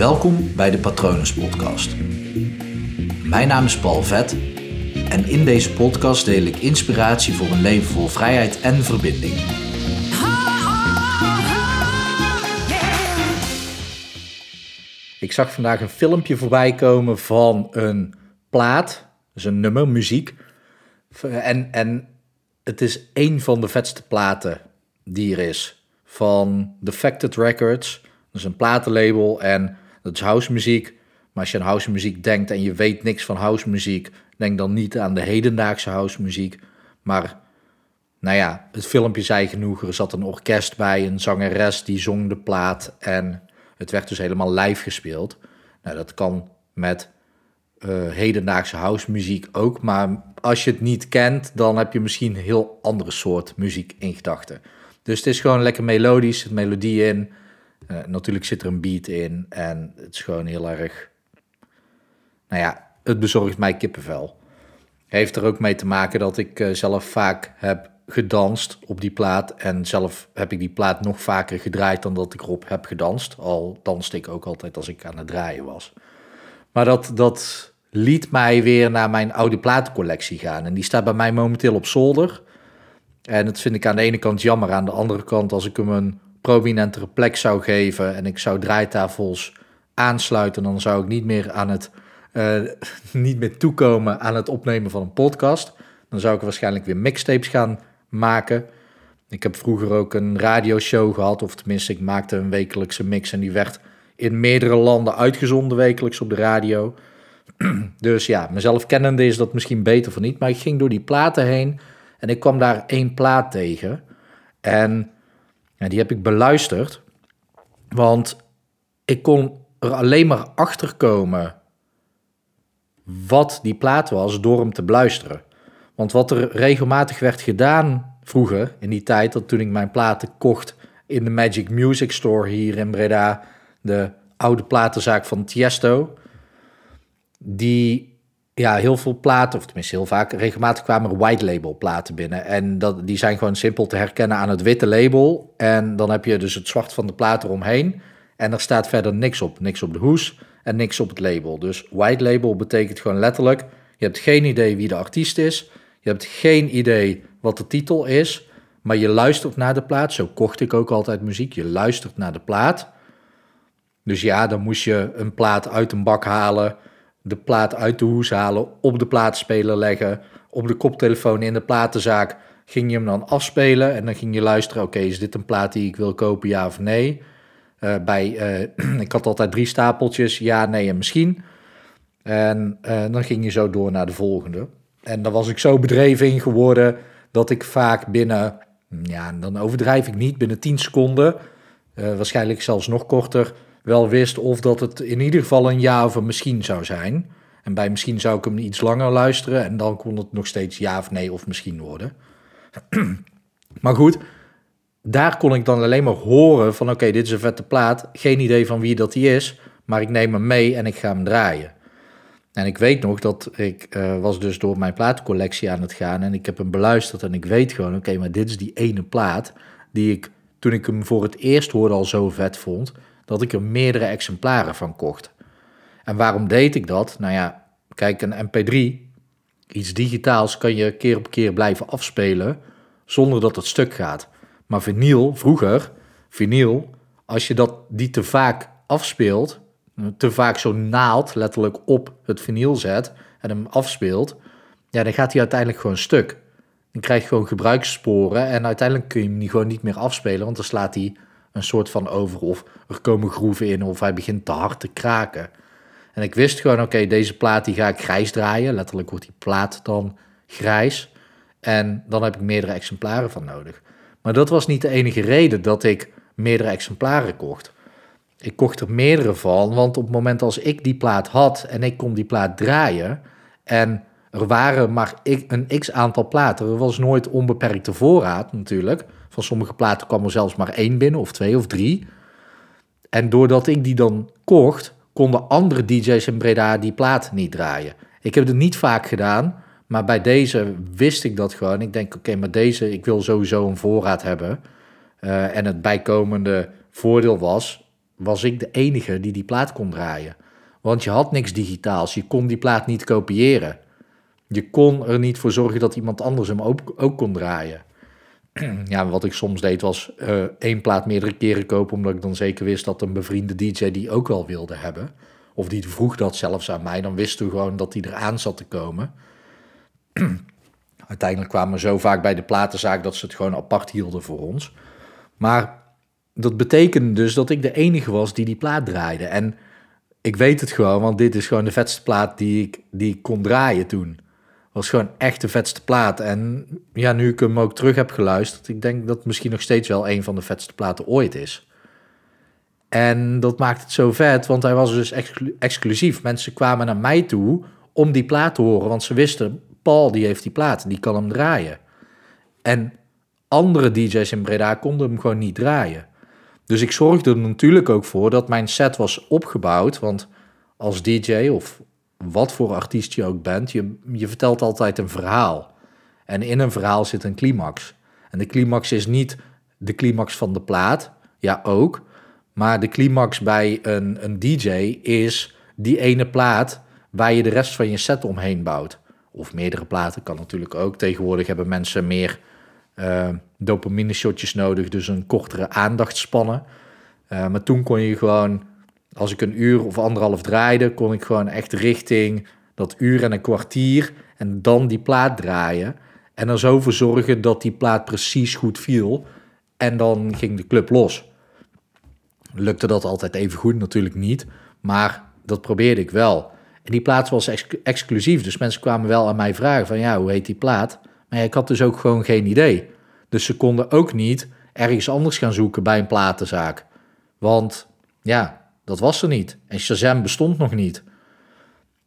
Welkom bij de Patronus Podcast. Mijn naam is Paul Vet en in deze podcast deel ik inspiratie voor een leven vol vrijheid en verbinding. Ik zag vandaag een filmpje voorbij komen van een plaat, dus een nummer, muziek. En, en het is één van de vetste platen die er is. Van Defected Records. Is een platenlabel en dat is house muziek. Maar als je aan house muziek denkt en je weet niks van house muziek, denk dan niet aan de hedendaagse house muziek. Maar nou ja, het filmpje zei genoeg. Er zat een orkest bij, een zangeres die zong de plaat en het werd dus helemaal live gespeeld. Nou, dat kan met uh, hedendaagse house muziek ook. Maar als je het niet kent, dan heb je misschien een heel andere soort muziek in gedachten. Dus het is gewoon lekker melodisch, het melodie in. Uh, natuurlijk zit er een beat in en het is gewoon heel erg. Nou ja, het bezorgt mij kippenvel. Heeft er ook mee te maken dat ik uh, zelf vaak heb gedanst op die plaat. En zelf heb ik die plaat nog vaker gedraaid dan dat ik erop heb gedanst. Al danste ik ook altijd als ik aan het draaien was. Maar dat, dat liet mij weer naar mijn oude platencollectie gaan. En die staat bij mij momenteel op zolder. En dat vind ik aan de ene kant jammer. Aan de andere kant, als ik hem een prominentere plek zou geven en ik zou draaitafels aansluiten, dan zou ik niet meer aan het uh, niet meer toekomen aan het opnemen van een podcast. Dan zou ik waarschijnlijk weer mixtapes gaan maken. Ik heb vroeger ook een radioshow gehad, of tenminste, ik maakte een wekelijkse mix en die werd in meerdere landen uitgezonden wekelijks op de radio. Dus ja, mezelf kennende is dat misschien beter voor niet. Maar ik ging door die platen heen en ik kwam daar één plaat tegen. En ja, die heb ik beluisterd. Want ik kon er alleen maar achter komen wat die plaat was door hem te beluisteren. Want wat er regelmatig werd gedaan vroeger, in die tijd, dat toen ik mijn platen kocht in de Magic Music Store hier in Breda, de oude platenzaak van Tiesto, die ja, heel veel platen, of tenminste heel vaak, regelmatig kwamen white label platen binnen. En dat, die zijn gewoon simpel te herkennen aan het witte label. En dan heb je dus het zwart van de plaat eromheen. En er staat verder niks op. Niks op de hoes en niks op het label. Dus white label betekent gewoon letterlijk, je hebt geen idee wie de artiest is. Je hebt geen idee wat de titel is. Maar je luistert naar de plaat. Zo kocht ik ook altijd muziek. Je luistert naar de plaat. Dus ja, dan moest je een plaat uit een bak halen de plaat uit de hoes halen, op de plaatspeler leggen, op de koptelefoon in de platenzaak ging je hem dan afspelen en dan ging je luisteren, oké, is dit een plaat die ik wil kopen, ja of nee? Uh, bij, uh, ik had altijd drie stapeltjes, ja, nee en misschien. En uh, dan ging je zo door naar de volgende. En dan was ik zo bedreven in geworden dat ik vaak binnen, ja, dan overdrijf ik niet, binnen 10 seconden, waarschijnlijk zelfs nog korter, wel wist of dat het in ieder geval een ja of een misschien zou zijn. En bij misschien zou ik hem iets langer luisteren en dan kon het nog steeds ja of nee of misschien worden. maar goed, daar kon ik dan alleen maar horen van oké, dit is een vette plaat. Geen idee van wie dat die is, maar ik neem hem mee en ik ga hem draaien. En ik weet nog dat ik uh, was dus door mijn platencollectie aan het gaan en ik heb hem beluisterd en ik weet gewoon oké, maar dit is die ene plaat die ik toen ik hem voor het eerst hoorde al zo vet vond dat ik er meerdere exemplaren van kocht. En waarom deed ik dat? Nou ja, kijk, een MP3, iets digitaals, kan je keer op keer blijven afspelen zonder dat het stuk gaat. Maar vinyl, vroeger, vinyl, als je dat die te vaak afspeelt, te vaak zo naald letterlijk op het vinyl zet en hem afspeelt, ja, dan gaat hij uiteindelijk gewoon stuk. Dan krijg je gewoon gebruikssporen en uiteindelijk kun je hem gewoon niet meer afspelen, want dan slaat hij een soort van over of er komen groeven in of hij begint te hard te kraken. En ik wist gewoon, oké, deze plaat die ga ik grijs draaien. Letterlijk wordt die plaat dan grijs. En dan heb ik meerdere exemplaren van nodig. Maar dat was niet de enige reden dat ik meerdere exemplaren kocht. Ik kocht er meerdere van, want op het moment als ik die plaat had en ik kon die plaat draaien en er waren maar een x aantal platen, er was nooit onbeperkte voorraad natuurlijk, van sommige platen kwam er zelfs maar één binnen, of twee of drie. En doordat ik die dan kocht, konden andere DJ's in Breda die plaat niet draaien. Ik heb het niet vaak gedaan, maar bij deze wist ik dat gewoon. Ik denk, oké, maar deze, ik wil sowieso een voorraad hebben. Uh, en het bijkomende voordeel was, was ik de enige die die plaat kon draaien. Want je had niks digitaals, je kon die plaat niet kopiëren. Je kon er niet voor zorgen dat iemand anders hem ook, ook kon draaien. ja, wat ik soms deed was uh, één plaat meerdere keren kopen, omdat ik dan zeker wist dat een bevriende DJ die ook wel wilde hebben. Of die vroeg dat zelfs aan mij, dan wisten we gewoon dat die eraan zat te komen. Uiteindelijk kwamen we zo vaak bij de platenzaak dat ze het gewoon apart hielden voor ons. Maar dat betekende dus dat ik de enige was die die plaat draaide. En ik weet het gewoon, want dit is gewoon de vetste plaat die ik, die ik kon draaien toen. Was gewoon echt de vetste plaat. En ja, nu ik hem ook terug heb geluisterd, ik denk dat het misschien nog steeds wel een van de vetste platen ooit is. En dat maakt het zo vet, want hij was dus exclusief. Mensen kwamen naar mij toe om die plaat te horen, want ze wisten, Paul die heeft die plaat, die kan hem draaien. En andere DJ's in Breda konden hem gewoon niet draaien. Dus ik zorgde er natuurlijk ook voor dat mijn set was opgebouwd, want als DJ of wat voor artiest je ook bent, je, je vertelt altijd een verhaal. En in een verhaal zit een climax. En de climax is niet de climax van de plaat, ja ook, maar de climax bij een, een DJ is die ene plaat waar je de rest van je set omheen bouwt. Of meerdere platen kan natuurlijk ook. Tegenwoordig hebben mensen meer uh, dopamine shotjes nodig, dus een kortere aandachtspannen. Uh, maar toen kon je gewoon, als ik een uur of anderhalf draaide, kon ik gewoon echt richting dat uur en een kwartier en dan die plaat draaien. En er zo voor zorgen dat die plaat precies goed viel. En dan ging de club los. Lukte dat altijd even goed? Natuurlijk niet. Maar dat probeerde ik wel. En die plaat was exclusief. Dus mensen kwamen wel aan mij vragen van ja, hoe heet die plaat? Maar ik had dus ook gewoon geen idee. Dus ze konden ook niet ergens anders gaan zoeken bij een platenzaak. Want ja, dat was er niet. En Shazam bestond nog niet.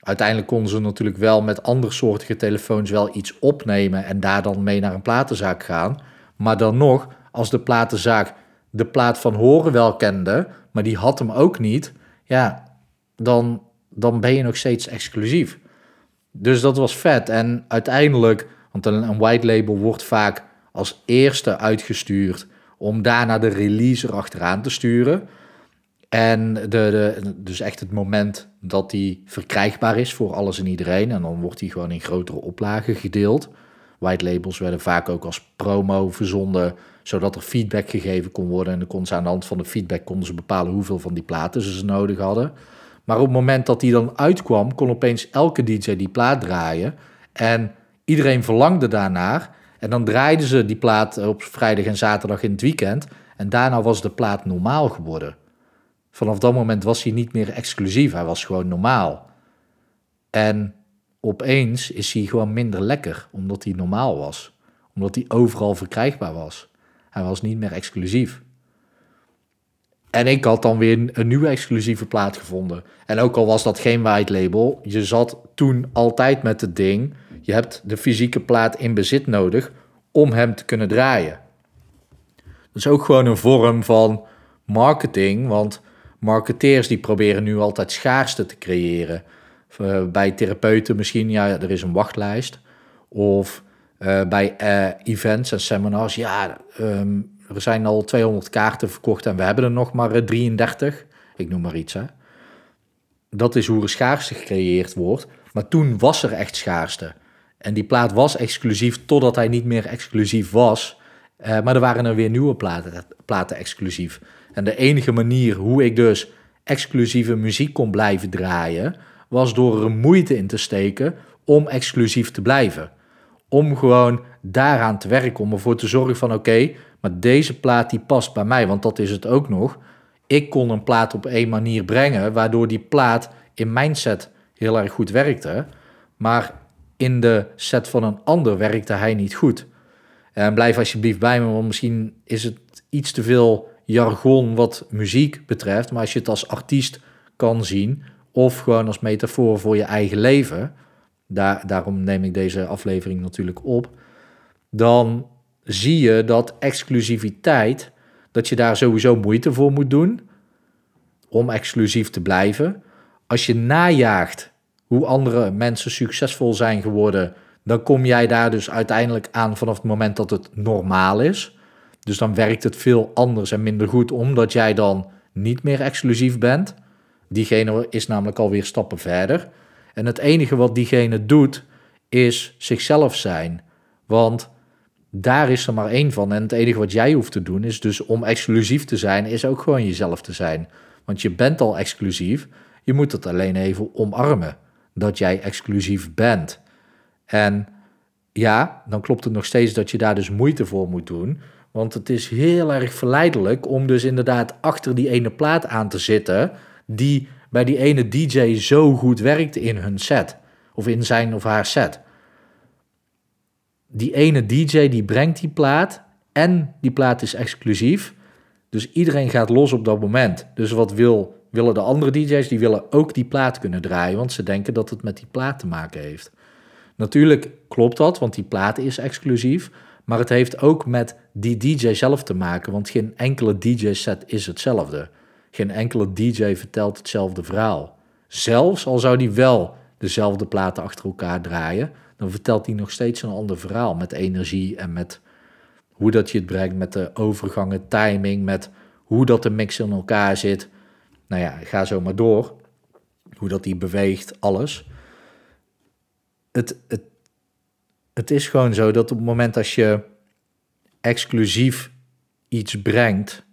Uiteindelijk konden ze natuurlijk wel met andersoortige telefoons wel iets opnemen en daar dan mee naar een platenzaak gaan. Maar dan nog, als de platenzaak de plaat van horen wel kende, maar die had hem ook niet, ja, dan, dan ben je nog steeds exclusief. Dus dat was vet. En uiteindelijk, want een, een white label wordt vaak als eerste uitgestuurd om daarna de release erachteraan te sturen. En de, de, dus echt het moment dat die verkrijgbaar is voor alles en iedereen. En dan wordt die gewoon in grotere oplagen gedeeld. White labels werden vaak ook als promo verzonden, zodat er feedback gegeven kon worden. En dan kon ze aan de hand van de feedback konden ze bepalen hoeveel van die platen ze nodig hadden. Maar op het moment dat die dan uitkwam, kon opeens elke DJ die plaat draaien. En iedereen verlangde daarnaar. En dan draaiden ze die plaat op vrijdag en zaterdag in het weekend. En daarna was de plaat normaal geworden. Vanaf dat moment was hij niet meer exclusief, hij was gewoon normaal. En opeens is hij gewoon minder lekker, omdat hij normaal was. Omdat hij overal verkrijgbaar was. Hij was niet meer exclusief. En ik had dan weer een nieuwe exclusieve plaat gevonden. En ook al was dat geen white label, je zat toen altijd met het ding. Je hebt de fysieke plaat in bezit nodig om hem te kunnen draaien. Dat is ook gewoon een vorm van marketing, want marketeers die proberen nu altijd schaarste te creëren. Uh, bij therapeuten misschien, ja, er is een wachtlijst. Of uh, bij uh, events en seminars, ja, um, er zijn al 200 kaarten verkocht en we hebben er nog maar 33. Ik noem maar iets, hè. Dat is hoe er schaarste gecreëerd wordt. Maar toen was er echt schaarste. En die plaat was exclusief totdat hij niet meer exclusief was. Maar er waren er weer nieuwe platen exclusief. En de enige manier hoe ik dus exclusieve muziek kon blijven draaien, was door er moeite in te steken om exclusief te blijven. Om gewoon daaraan te werken, om ervoor te zorgen van oké, maar deze plaat die past bij mij, want dat is het ook nog. Ik kon een plaat op één manier brengen, waardoor die plaat in mijn set heel erg goed werkte. Maar in de set van een ander werkte hij niet goed. En blijf alsjeblieft bij me, want misschien is het iets te veel jargon wat muziek betreft. Maar als je het als artiest kan zien, of gewoon als metafoor voor je eigen leven, daar, daarom neem ik deze aflevering natuurlijk op, dan zie je dat exclusiviteit, dat je daar sowieso moeite voor moet doen om exclusief te blijven. Als je najaagt hoe andere mensen succesvol zijn geworden, dan kom jij daar dus uiteindelijk aan vanaf het moment dat het normaal is. Dus dan werkt het veel anders en minder goed, omdat jij dan niet meer exclusief bent. Diegene is namelijk alweer stappen verder. En het enige wat diegene doet, is zichzelf zijn. Want daar is er maar één van. En het enige wat jij hoeft te doen, is dus om exclusief te zijn, is ook gewoon jezelf te zijn. Want je bent al exclusief. Je moet het alleen even omarmen. Dat jij exclusief bent. En ja, dan klopt het nog steeds dat je daar dus moeite voor moet doen. Want het is heel erg verleidelijk om dus inderdaad achter die ene plaat aan te zitten. die bij die ene DJ zo goed werkt in hun set. Of in zijn of haar set. Die ene DJ die brengt die plaat. En die plaat is exclusief. Dus iedereen gaat los op dat moment. Dus wat wil, willen de andere DJ's? Die willen ook die plaat kunnen draaien. Want ze denken dat het met die plaat te maken heeft. Natuurlijk klopt dat, want die plaat is exclusief. Maar het heeft ook met die DJ zelf te maken, want geen enkele DJ-set is hetzelfde. Geen enkele DJ vertelt hetzelfde verhaal. Zelfs al zou die wel dezelfde platen achter elkaar draaien, dan vertelt hij nog steeds een ander verhaal met energie en met hoe dat je het brengt, met de overgangen, timing, met hoe dat de mix in elkaar zit. Nou ja, ga zo maar door. Hoe dat die beweegt, alles. Het, het, het is gewoon zo dat op het moment als je exclusief iets brengt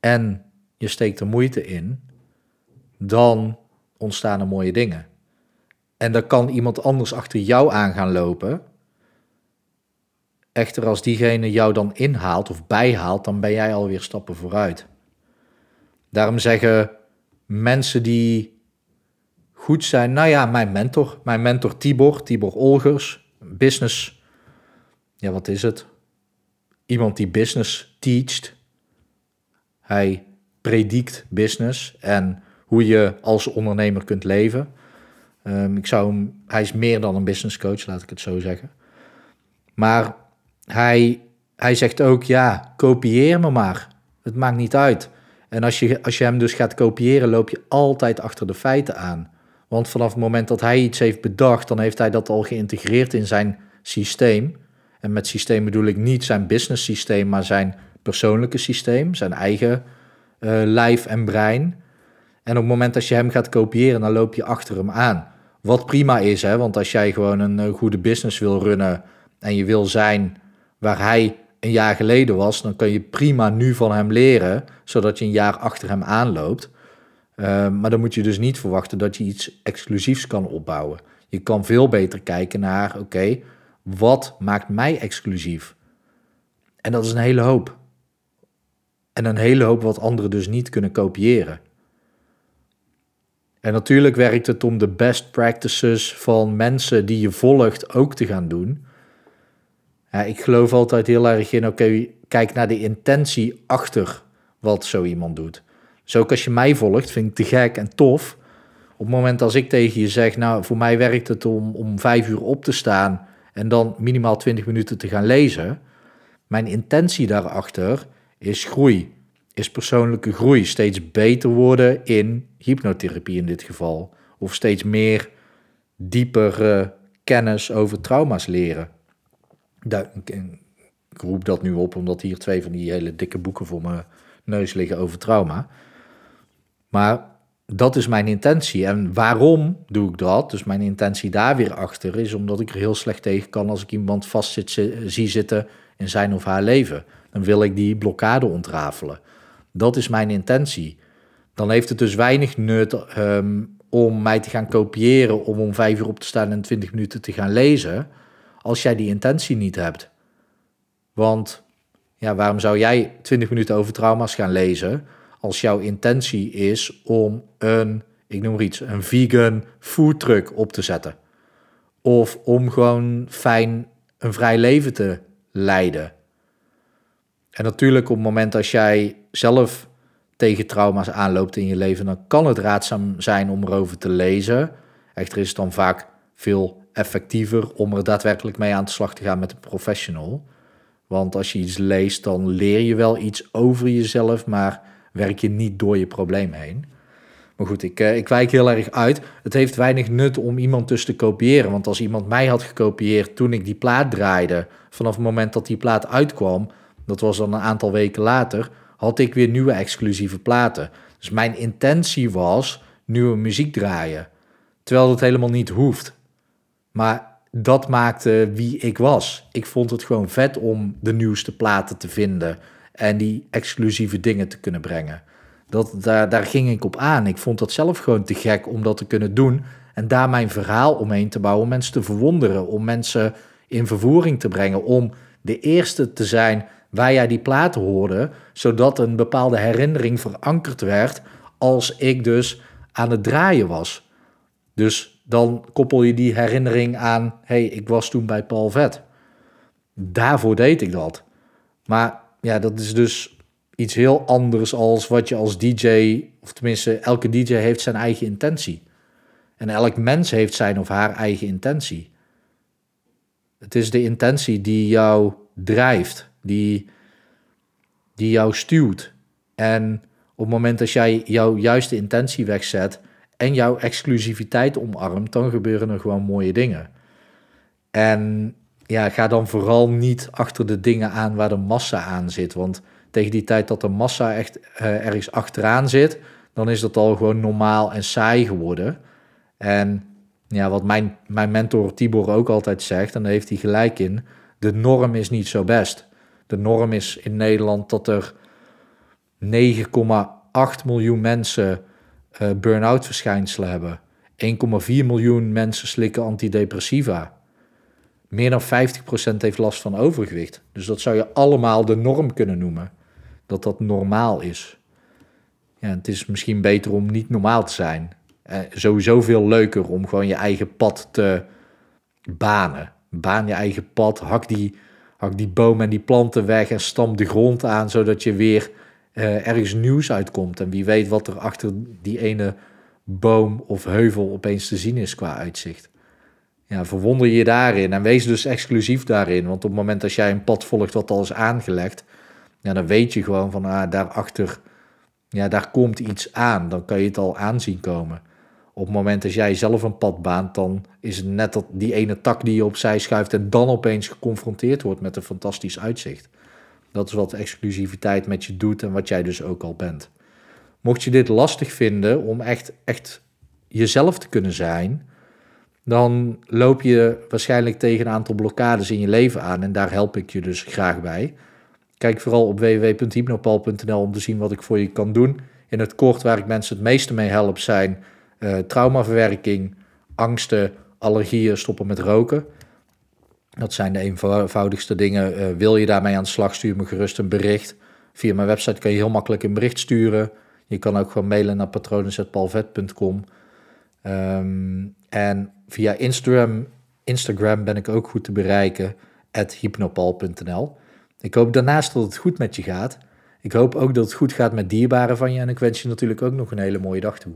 en je steekt er moeite in, dan ontstaan er mooie dingen. En dan kan iemand anders achter jou aan gaan lopen. Echter, als diegene jou dan inhaalt of bijhaalt, dan ben jij alweer stappen vooruit. Daarom zeggen mensen die goed zijn, nou ja, mijn mentor, mijn mentor Tibor, Tibor Olgers, business, ja, wat is het? Iemand die business teacht. Hij predikt business en hoe je als ondernemer kunt leven. Um, ik zou hem, hij is meer dan een business coach, laat ik het zo zeggen. Maar hij, hij zegt ook, ja, kopieer me maar. Het maakt niet uit. En als je, als je hem dus gaat kopiëren, loop je altijd achter de feiten aan. Want vanaf het moment dat hij iets heeft bedacht, dan heeft hij dat al geïntegreerd in zijn systeem. En met systeem bedoel ik niet zijn business systeem, maar zijn persoonlijke systeem, zijn eigen uh, lijf en brein. En op het moment dat je hem gaat kopiëren, dan loop je achter hem aan. Wat prima is, hè? want als jij gewoon een, een goede business wil runnen en je wil zijn waar hij een jaar geleden was, dan kun je prima nu van hem leren, zodat je een jaar achter hem aanloopt. Uh, maar dan moet je dus niet verwachten dat je iets exclusiefs kan opbouwen. Je kan veel beter kijken naar, oké, wat maakt mij exclusief? En dat is een hele hoop. En een hele hoop wat anderen dus niet kunnen kopiëren. En natuurlijk werkt het om de best practices van mensen die je volgt ook te gaan doen. Ja, ik geloof altijd heel erg in, oké, kijk naar de intentie achter wat zo iemand doet. Zo ook als je mij volgt, vind ik te gek en tof. Op het moment als ik tegen je zeg, nou, voor mij werkt het om, om vijf uur op te staan en dan minimaal 20 minuten te gaan lezen. Mijn intentie daarachter is groei, is persoonlijke groei. Steeds beter worden in hypnotherapie in dit geval. Of steeds meer dieper kennis over trauma's leren. ik roep dat nu op omdat hier twee van die hele dikke boeken voor mijn neus liggen over trauma. Maar dat is mijn intentie. En waarom doe ik dat? Dus mijn intentie daar weer achter is omdat ik er heel slecht tegen kan als ik iemand vast zie zitten in zijn of haar leven. Dan wil ik die blokkade ontrafelen. Dat is mijn intentie. Dan heeft het dus weinig nut ehm, om mij te gaan kopiëren, om om vijf uur op te staan en twintig minuten te gaan lezen, als jij die intentie niet hebt. Want ja, waarom zou jij twintig minuten over trauma's gaan lezen als jouw intentie is om een, ik noem maar iets, een vegan foodtruck op te zetten. Of om gewoon fijn een vrij leven te leiden. En natuurlijk op het moment als jij zelf tegen trauma's aanloopt in je leven, dan kan het raadzaam zijn om erover te lezen. Echter is het dan vaak veel effectiever om er daadwerkelijk mee aan de slag te gaan met een professional. Want als je iets leest, dan leer je wel iets over jezelf, maar werk je niet door je probleem heen. Maar goed, ik, uh, ik wijk heel erg uit. Het heeft weinig nut om iemand dus te kopiëren. Want als iemand mij had gekopieerd toen ik die plaat draaide, vanaf het moment dat die plaat uitkwam, dat was dan een aantal weken later, had ik weer nieuwe exclusieve platen. Dus mijn intentie was nieuwe muziek draaien. Terwijl dat helemaal niet hoeft. Maar dat maakte wie ik was. Ik vond het gewoon vet om de nieuwste platen te vinden en die exclusieve dingen te kunnen brengen. Dat, daar, daar ging ik op aan. Ik vond dat zelf gewoon te gek om dat te kunnen doen en daar mijn verhaal omheen te bouwen, om mensen te verwonderen, om mensen in vervoering te brengen, om de eerste te zijn waar jij die platen hoorde, zodat een bepaalde herinnering verankerd werd als ik dus aan het draaien was. Dus dan koppel je die herinnering aan, hey, ik was toen bij Paul Vet. Daarvoor deed ik dat. Maar ja, dat is dus iets heel anders als wat je als DJ, of tenminste, elke DJ heeft zijn eigen intentie. En elk mens heeft zijn of haar eigen intentie. Het is de intentie die jou drijft, die, die jou stuurt. En op het moment dat jij jouw juiste intentie wegzet en jouw exclusiviteit omarmt, dan gebeuren er gewoon mooie dingen. En ja, ga dan vooral niet achter de dingen aan waar de massa aan zit. Want tegen die tijd dat de massa echt uh, ergens achteraan zit, dan is dat al gewoon normaal en saai geworden. En ja, wat mijn, mijn mentor Tibor ook altijd zegt, en daar heeft hij gelijk in, de norm is niet zo best. De norm is in Nederland dat er 9,8 miljoen mensen uh, burn-out verschijnselen hebben. 1,4 miljoen mensen slikken antidepressiva. Meer dan 50% heeft last van overgewicht. Dus dat zou je allemaal de norm kunnen noemen. Dat dat normaal is. Ja, het is misschien beter om niet normaal te zijn. Eh, sowieso veel leuker om gewoon je eigen pad te banen. Baan je eigen pad, hak die, hak die bomen en die planten weg en stamp de grond aan, zodat je weer uh, ergens nieuws uitkomt. En wie weet wat er achter die ene boom of heuvel opeens te zien is qua uitzicht. Ja, verwonder je daarin en wees dus exclusief daarin. Want op het moment dat jij een pad volgt wat al is aangelegd, ja, dan weet je gewoon van ah, daarachter, ja, daar komt iets aan. Dan kan je het al aanzien komen. Op het moment dat jij zelf een pad baant, dan is het net dat die ene tak die je opzij schuift en dan opeens geconfronteerd wordt met een fantastisch uitzicht. Dat is wat exclusiviteit met je doet en wat jij dus ook al bent. Mocht je dit lastig vinden om echt, echt jezelf te kunnen zijn, dan loop je waarschijnlijk tegen een aantal blokkades in je leven aan. En daar help ik je dus graag bij. Kijk vooral op www.hypnopal.nl om te zien wat ik voor je kan doen. In het kort waar ik mensen het meeste mee help zijn uh, traumaverwerking, angsten, allergieën, stoppen met roken. Dat zijn de eenvoudigste dingen. Uh, wil je daarmee aan de slag, stuur me gerust een bericht. Via mijn website kan je heel makkelijk een bericht sturen. Je kan ook gewoon mailen naar patronen.palvet.com. Ehm, en via Instagram, Instagram ben ik ook goed te bereiken, hypnopal.nl. Ik hoop daarnaast dat het goed met je gaat. Ik hoop ook dat het goed gaat met dierbaren van je. En ik wens je natuurlijk ook nog een hele mooie dag toe.